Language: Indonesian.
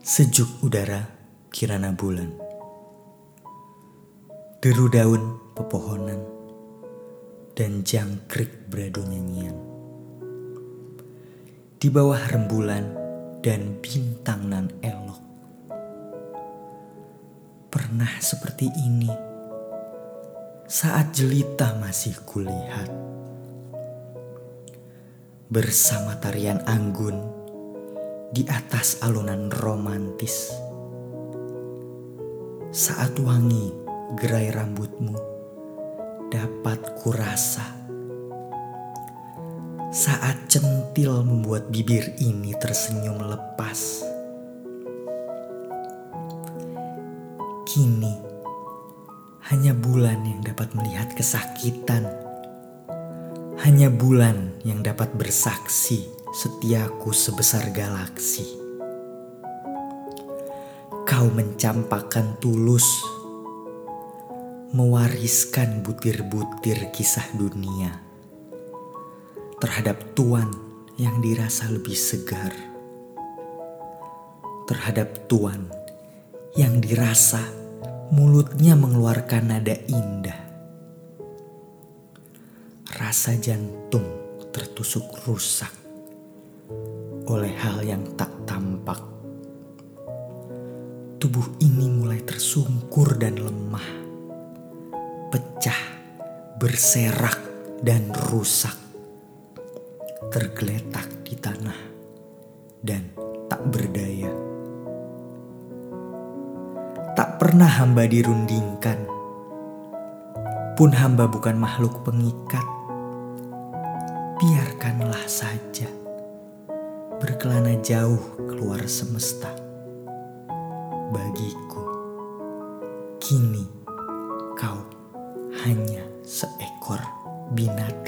Sejuk udara kirana bulan. Deru daun pepohonan Dan jangkrik beradu nyanyian. Di bawah rembulan dan bintang nan elok. Pernah seperti ini Saat jelita masih kulihat. Bersama tarian anggun di atas alunan romantis. Saat wangi gerai rambutmu dapat kurasa. Saat centil membuat bibir ini tersenyum lepas. Kini hanya bulan yang dapat melihat kesakitan. Hanya bulan yang dapat bersaksi setiaku sebesar galaksi. Kau mencampakkan tulus, mewariskan butir-butir kisah dunia terhadap tuan yang dirasa lebih segar, terhadap tuan yang dirasa mulutnya mengeluarkan nada indah. Rasa jantung tertusuk rusak oleh hal yang tak tampak. Tubuh ini mulai tersungkur dan lemah, pecah, berserak, dan rusak, tergeletak di tanah, dan tak berdaya. Tak pernah hamba dirundingkan, pun hamba bukan makhluk pengikat. Biarkanlah saja berkelana jauh keluar semesta. Bagiku, kini kau hanya seekor binatang.